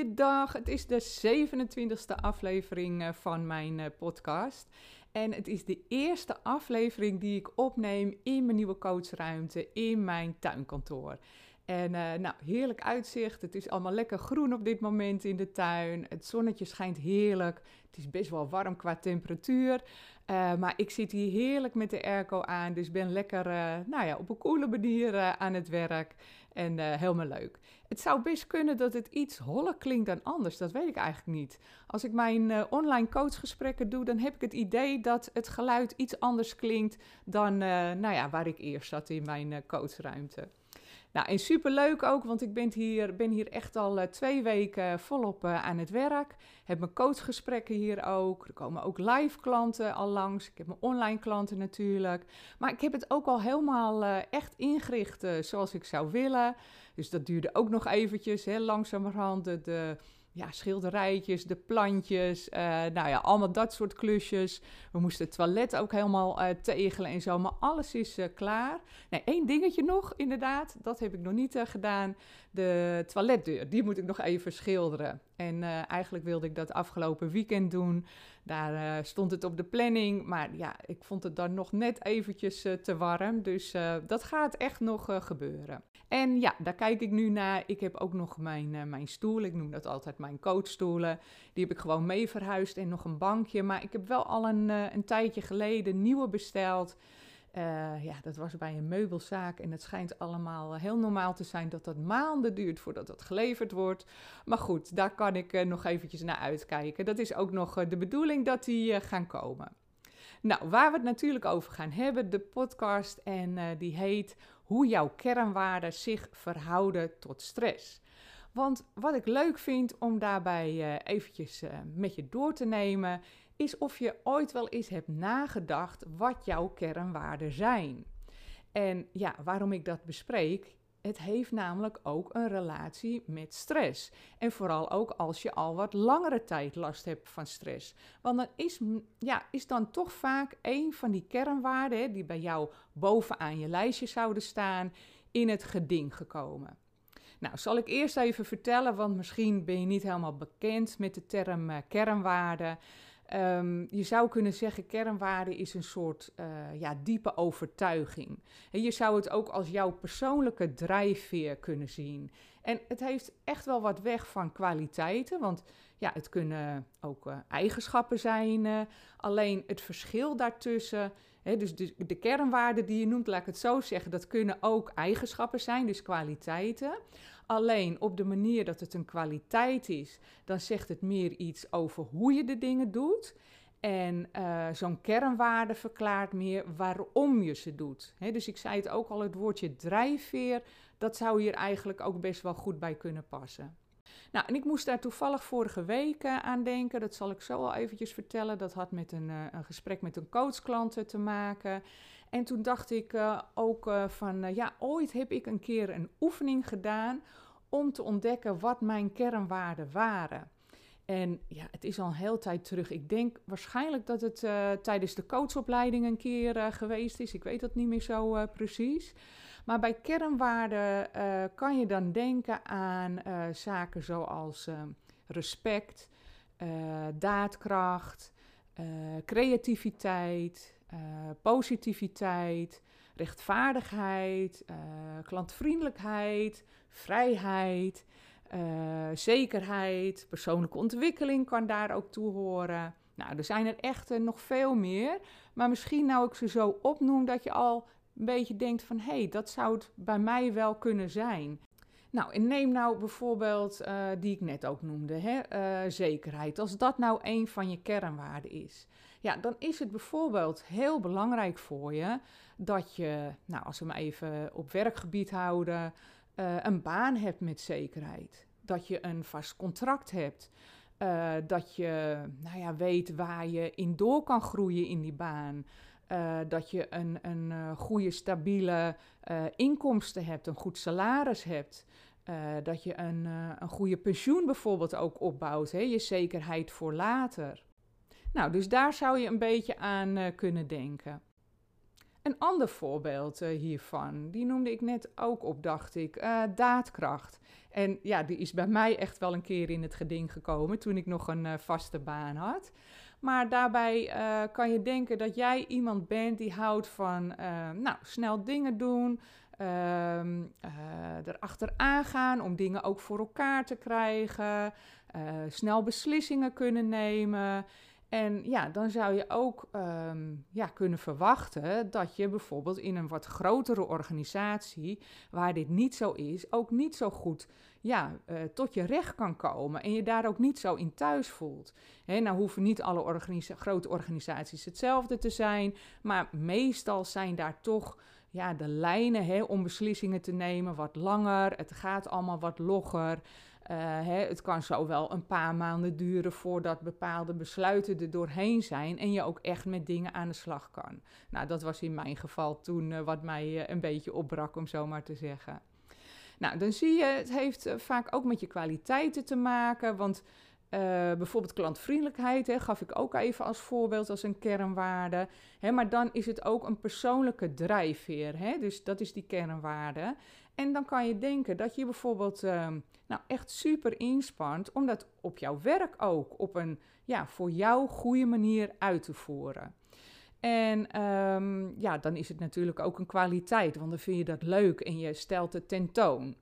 Goeiedag, het is de 27e aflevering eh, van mijn eh, podcast. En het is de eerste aflevering die ik opneem in mijn nieuwe coachruimte in mijn tuinkantoor. En uh, nou, heerlijk uitzicht. Het is allemaal lekker groen op dit moment in de tuin. Het zonnetje schijnt heerlijk. Het is best wel warm qua temperatuur. Uh, maar ik zit hier heerlijk met de airco aan. Dus ben lekker uh, nou ja, op een coole manier aan het werk. En helemaal leuk. Het zou best kunnen dat het iets holler klinkt dan anders. Dat weet ik eigenlijk niet. Als ik mijn online coachgesprekken doe, dan heb ik het idee dat het geluid iets anders klinkt dan nou ja, waar ik eerst zat in mijn coachruimte. Nou, en superleuk ook, want ik ben hier, ben hier echt al uh, twee weken volop uh, aan het werk. Heb mijn coachgesprekken hier ook. Er komen ook live klanten al langs. Ik heb mijn online klanten natuurlijk. Maar ik heb het ook al helemaal echt ingericht zoals ik zou willen. Dus dat duurde ook nog eventjes, hè, langzamerhand. De ja, schilderijtjes, de plantjes, uh, nou ja, allemaal dat soort klusjes. We moesten het toilet ook helemaal uh, tegelen en zo, maar alles is uh, klaar. Nee, één dingetje nog, inderdaad, dat heb ik nog niet gedaan. De toiletdeur, die moet ik nog even schilderen. En eigenlijk wilde ik dat afgelopen weekend doen. Daar stond het op de planning, maar ja, ik vond het dan nog net eventjes te warm. Dus dat gaat echt nog gebeuren. En ja, daar kijk ik nu naar. Ik heb ook nog mijn, mijn stoel, ik noem dat altijd mijn coachstoelen. Die heb ik gewoon mee verhuisd en nog een bankje. Maar ik heb wel al een, een tijdje geleden nieuwe besteld. Uh, ja, dat was bij een meubelzaak en het schijnt allemaal heel normaal te zijn dat dat maanden duurt voordat dat geleverd wordt. Maar goed, daar kan ik uh, nog eventjes naar uitkijken. Dat is ook nog de bedoeling dat die gaan komen. Nou, waar we het natuurlijk over gaan hebben, de podcast en die heet Hoe jouw kernwaarden zich verhouden tot stress. Want wat ik leuk vind om daarbij eventjes met je door te nemen, is of je ooit wel eens hebt nagedacht wat jouw kernwaarden zijn. En ja, waarom ik dat bespreek, het heeft namelijk ook een relatie met stress. En vooral ook als je al wat langere tijd last hebt van stress. Want dan is, ja, is dan toch vaak een van die kernwaarden die bij jou bovenaan je lijstje zouden staan, in het geding gekomen. Nou, zal ik eerst even vertellen, want misschien ben je niet helemaal bekend met de term uh, kernwaarde. Um, je zou kunnen zeggen, kernwaarde is een soort uh, ja, diepe overtuiging. En je zou het ook als jouw persoonlijke drijfveer kunnen zien. En het heeft echt wel wat weg van kwaliteiten, want ja, het kunnen ook uh, eigenschappen zijn. Uh, alleen het verschil daartussen, dus de, de kernwaarden die je noemt, laat ik het zo zeggen, dat kunnen ook eigenschappen zijn, dus kwaliteiten. Alleen op de manier dat het een kwaliteit is, dan zegt het meer iets over hoe je de dingen doet. En uh, zo'n kernwaarde verklaart meer waarom je ze doet. Dus ik zei het ook al, het woordje drijfveer, dat zou hier eigenlijk ook best wel goed bij kunnen passen. Nou, en ik moest daar toevallig vorige week uh, aan denken. Dat zal ik zo al eventjes vertellen. Dat had met een, uh, een gesprek met een coachklant te maken. En toen dacht ik uh, ook van, ja, ooit heb ik een keer een oefening gedaan om te ontdekken wat mijn kernwaarden waren. En ja, het is al een heel tijd terug. Ik denk waarschijnlijk dat het tijdens de coachopleiding een keer geweest is. Ik weet dat niet meer zo precies. Maar bij kernwaarden uh, kan je dan denken aan uh, zaken zoals uh, respect, daadkracht, creativiteit, positiviteit, rechtvaardigheid, klantvriendelijkheid, vrijheid, zekerheid, persoonlijke ontwikkeling kan daar ook toe horen. Nou, er zijn er echt nog veel meer. Maar misschien nou ik ze zo opnoem dat je al een beetje denkt van hé, hey, dat zou het bij mij wel kunnen zijn. Nou, en neem nou bijvoorbeeld uh, die ik net ook noemde, hè, uh, zekerheid. Als dat nou een van je kernwaarden is, ja, dan is het bijvoorbeeld heel belangrijk voor je dat je, nou, als we hem even op werkgebied houden, uh, een baan hebt met zekerheid. Dat je een vast contract hebt. Dat je nou ja, weet waar je in door kan groeien in die baan. Uh, dat je een, een uh, goede, stabiele inkomsten hebt, een goed salaris hebt. dat je een, een goede pensioen bijvoorbeeld ook opbouwt, hè? je zekerheid voor later. Nou, dus daar zou je een beetje aan kunnen denken. Een ander voorbeeld hiervan, die noemde ik net ook op, dacht ik, daadkracht. En ja, die is bij mij echt wel een keer in het geding gekomen toen ik nog een vaste baan had. Maar daarbij kan je denken dat jij iemand bent die houdt van nou, snel dingen doen, ehm, erachteraan gaan om dingen ook voor elkaar te krijgen, snel beslissingen kunnen nemen. En ja, dan zou je ook um, ja, kunnen verwachten dat je bijvoorbeeld in een wat grotere organisatie, waar dit niet zo is, ook niet zo goed ja, uh, tot je recht kan komen en je daar ook niet zo in thuis voelt. Nou hoeven niet alle grote organisaties hetzelfde te zijn, maar meestal zijn daar toch ja, de lijnen om beslissingen te nemen wat langer. Het gaat allemaal wat logger. Hè, het kan zo wel een paar maanden duren voordat bepaalde besluiten er doorheen zijn en je ook echt met dingen aan de slag kan. Nou, dat was in mijn geval toen uh, wat mij een beetje opbrak, om zo maar te zeggen. Nou, dan zie je, het heeft vaak ook met je kwaliteiten te maken, want bijvoorbeeld klantvriendelijkheid hè, gaf ik ook even als voorbeeld als een kernwaarde. Hè, maar dan is het ook een persoonlijke drijfveer. Hè, dus dat is die kernwaarde. En dan kan je denken dat je bijvoorbeeld uh, nou, echt super inspant om dat op jouw werk ook op een ja, voor jou goede manier uit te voeren. En um, ja, dan is het natuurlijk ook een kwaliteit, want dan vind je dat leuk en je stelt het tentoon.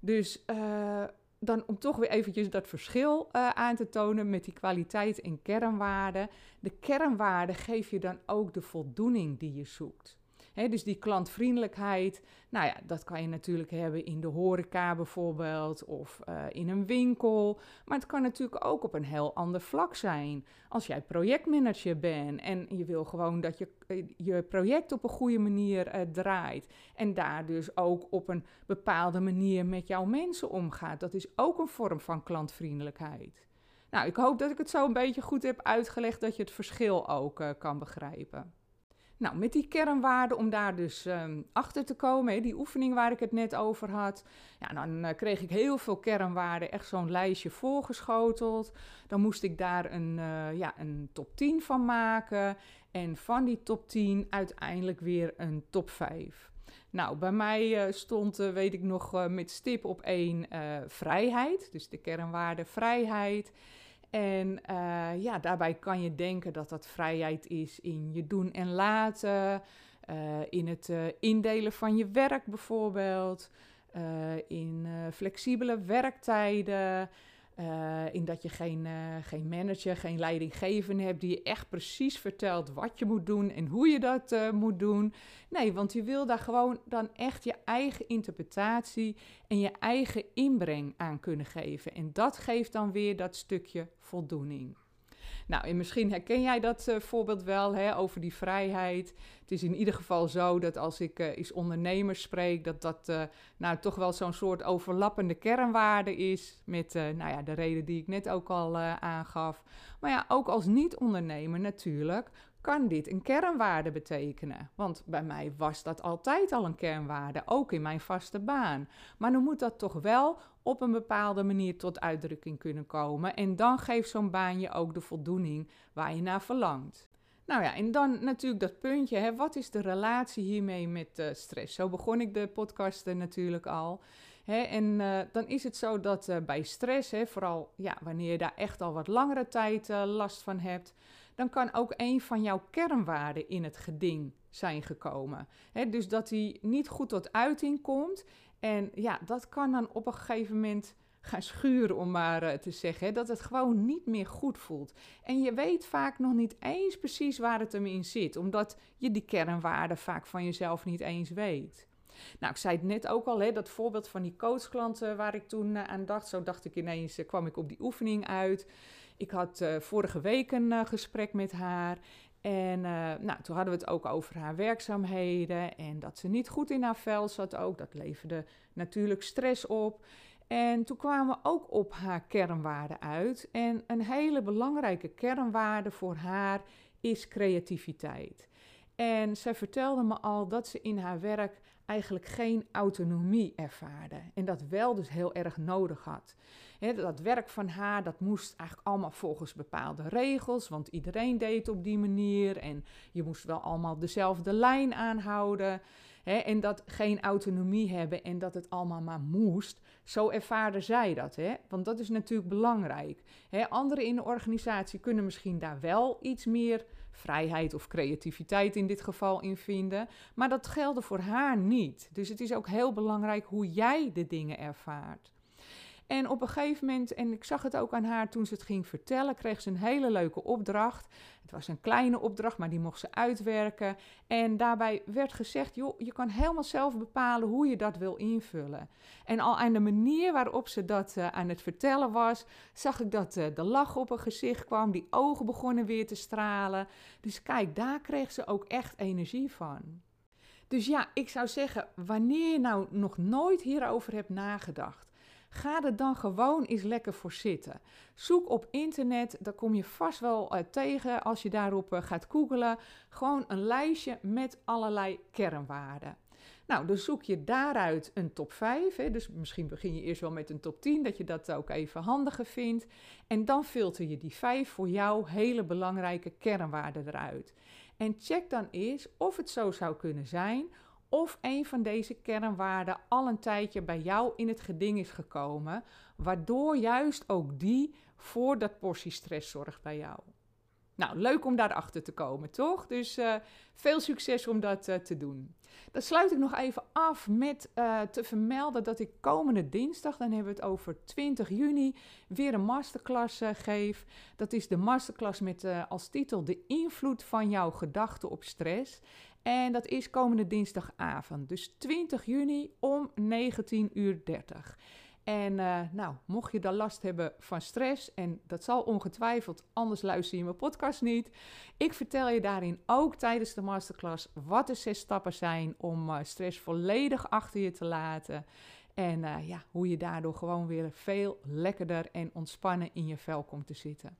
Dus uh, dan om toch weer eventjes dat verschil uh, aan te tonen met die kwaliteit en kernwaarden. De kernwaarden geef je dan ook de voldoening die je zoekt dus die klantvriendelijkheid, nou ja, dat kan je natuurlijk hebben in de horeca bijvoorbeeld of uh, in een winkel. Maar het kan natuurlijk ook op een heel ander vlak zijn. Als jij projectmanager bent en je wil gewoon dat je eh, je project op een goede manier uh, draait. En daar dus ook op een bepaalde manier met jouw mensen omgaat. Dat is ook een vorm van klantvriendelijkheid. Nou, ik hoop dat ik het zo een beetje goed heb uitgelegd dat je het verschil ook kan begrijpen. Nou, met die kernwaarden, om daar dus um, achter te komen, die oefening waar ik het net over had, ja, dan uh, kreeg ik heel veel kernwaarden, echt zo'n lijstje voorgeschoteld. Dan moest ik daar een, uh, ja, een top 10 van maken en van die top 10 uiteindelijk weer een top 5. Nou, bij mij uh, stond, weet ik nog, met stip op één vrijheid, dus de kernwaarde vrijheid. En uh, ja, daarbij kan je denken dat dat vrijheid is in je doen en laten, uh, in het uh, indelen van je werk bijvoorbeeld, in flexibele werktijden, uh, in dat je geen, uh, geen manager, geen leidinggevende hebt die je echt precies vertelt wat je moet doen en hoe je dat uh, moet doen. Nee, want je wil daar gewoon dan echt je eigen interpretatie en je eigen inbreng aan kunnen geven. En dat geeft dan weer dat stukje voldoening. Nou, en misschien herken jij dat uh, voorbeeld wel hè, over die vrijheid. Het is in ieder geval zo dat als ik uh, eens ondernemers spreek, dat dat uh, nou toch wel zo'n soort overlappende kernwaarde is. Met nou ja, de reden die ik net ook al aangaf. Maar ja, ook als niet-ondernemer natuurlijk kan dit een kernwaarde betekenen? Want bij mij was dat altijd al een kernwaarde, ook in mijn vaste baan. Maar dan moet dat toch wel op een bepaalde manier tot uitdrukking kunnen komen. En dan geeft zo'n baan je ook de voldoening waar je naar verlangt. Nou ja, en dan natuurlijk dat puntje, hè, wat is de relatie hiermee met uh, stress? Zo begon ik de podcast natuurlijk al. Hè, en uh, dan is het zo dat uh, bij stress, hè, vooral ja, wanneer je daar echt al wat langere tijd last van hebt, dan kan ook een van jouw kernwaarden in het geding zijn gekomen. dus dat die niet goed tot uiting komt. En ja, dat kan dan op een gegeven moment gaan schuren, om maar uh, te zeggen. dat het gewoon niet meer goed voelt. En je weet vaak nog niet eens precies waar het hem in zit, omdat je die kernwaarden vaak van jezelf niet eens weet. Nou, ik zei het net ook al, hè, dat voorbeeld van die coachklanten waar ik toen uh, aan dacht. Zo dacht ik ineens, uh, kwam ik op die oefening uit. Ik had uh, vorige week een uh, gesprek met haar. En uh, nou, toen hadden we het ook over haar werkzaamheden. En dat ze niet goed in haar vel zat ook. Dat leverde natuurlijk stress op. En toen kwamen we ook op haar kernwaarden uit. En een hele belangrijke kernwaarde voor haar is creativiteit. En zij vertelde me al dat ze in haar werk eigenlijk geen autonomie ervaarde. En dat wel dus heel erg nodig had. dat werk van haar, dat moest eigenlijk allemaal volgens bepaalde regels, want iedereen deed op die manier en je moest wel allemaal dezelfde lijn aanhouden. en dat geen autonomie hebben en dat het allemaal maar moest, zo ervaarde zij dat. Want dat is natuurlijk belangrijk. anderen in de organisatie kunnen misschien daar wel iets meer vrijheid of creativiteit in dit geval in vinden. Maar dat geldt voor haar niet. Dus het is ook heel belangrijk hoe jij de dingen ervaart. En op een gegeven moment, en ik zag het ook aan haar toen ze het ging vertellen, kreeg ze een hele leuke opdracht. Het was een kleine opdracht, maar die mocht ze uitwerken. En daarbij werd gezegd, joh, je kan helemaal zelf bepalen hoe je dat wil invullen. En al aan de manier waarop ze dat uh, aan het vertellen was, zag ik dat uh, de lach op haar gezicht kwam, die ogen begonnen weer te stralen. Dus kijk, daar kreeg ze ook echt energie van. Dus ja, ik zou zeggen, wanneer je nou nog nooit hierover hebt nagedacht, Ga er dan gewoon eens lekker voor zitten. Zoek op internet, daar kom je vast wel uh, tegen als je daarop uh, gaat googlen. Gewoon een lijstje met allerlei kernwaarden. Nou, dan zoek je daaruit een top 5. Hè. Dus misschien begin je eerst wel met een top 10, dat je dat ook even handiger vindt. En dan filter je die 5 voor jou hele belangrijke kernwaarden eruit. En check dan eens of het zo zou kunnen zijn of een van deze kernwaarden al een tijdje bij jou in het geding is gekomen, waardoor juist ook die voor dat portie stress zorgt bij jou. Nou, leuk om daarachter te komen, toch? Dus uh, veel succes om dat uh, te doen. Dan sluit ik nog even af met uh, te vermelden dat ik komende dinsdag, dan hebben we het over 20 juni, weer een masterclass geef. Dat is de masterclass met als titel De invloed van jouw gedachten op stress. En dat is komende dinsdagavond, dus 20 juni om 19.30 uur. En uh, nou, mocht je dan last hebben van stress, en dat zal ongetwijfeld, anders luister je mijn podcast niet. Ik vertel je daarin ook tijdens de masterclass wat de zes stappen zijn om uh, stress volledig achter je te laten. En uh, ja, hoe je daardoor gewoon weer veel lekkerder en ontspannen in je vel komt te zitten.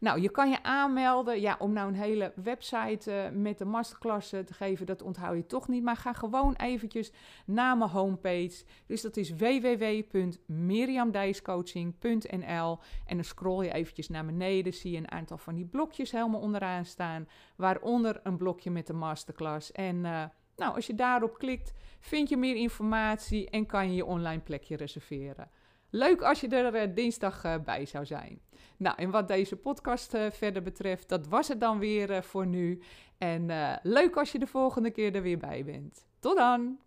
Nou, je kan je aanmelden. Ja, om nou een hele website uh, met de masterklassen te geven, dat onthoud je toch niet. Maar ga gewoon eventjes naar mijn homepage. Dus dat is www.miriamdijscoaching.nl En dan scroll je eventjes naar beneden, zie je een aantal van die blokjes helemaal onderaan staan. Waaronder een blokje met de masterclass. En nou, als je daarop klikt, vind je meer informatie en kan je je online plekje reserveren. Leuk als je er uh, dinsdag uh, bij zou zijn. Nou, en wat deze podcast uh, verder betreft, dat was het dan weer voor nu. En leuk als je de volgende keer er weer bij bent. Tot dan!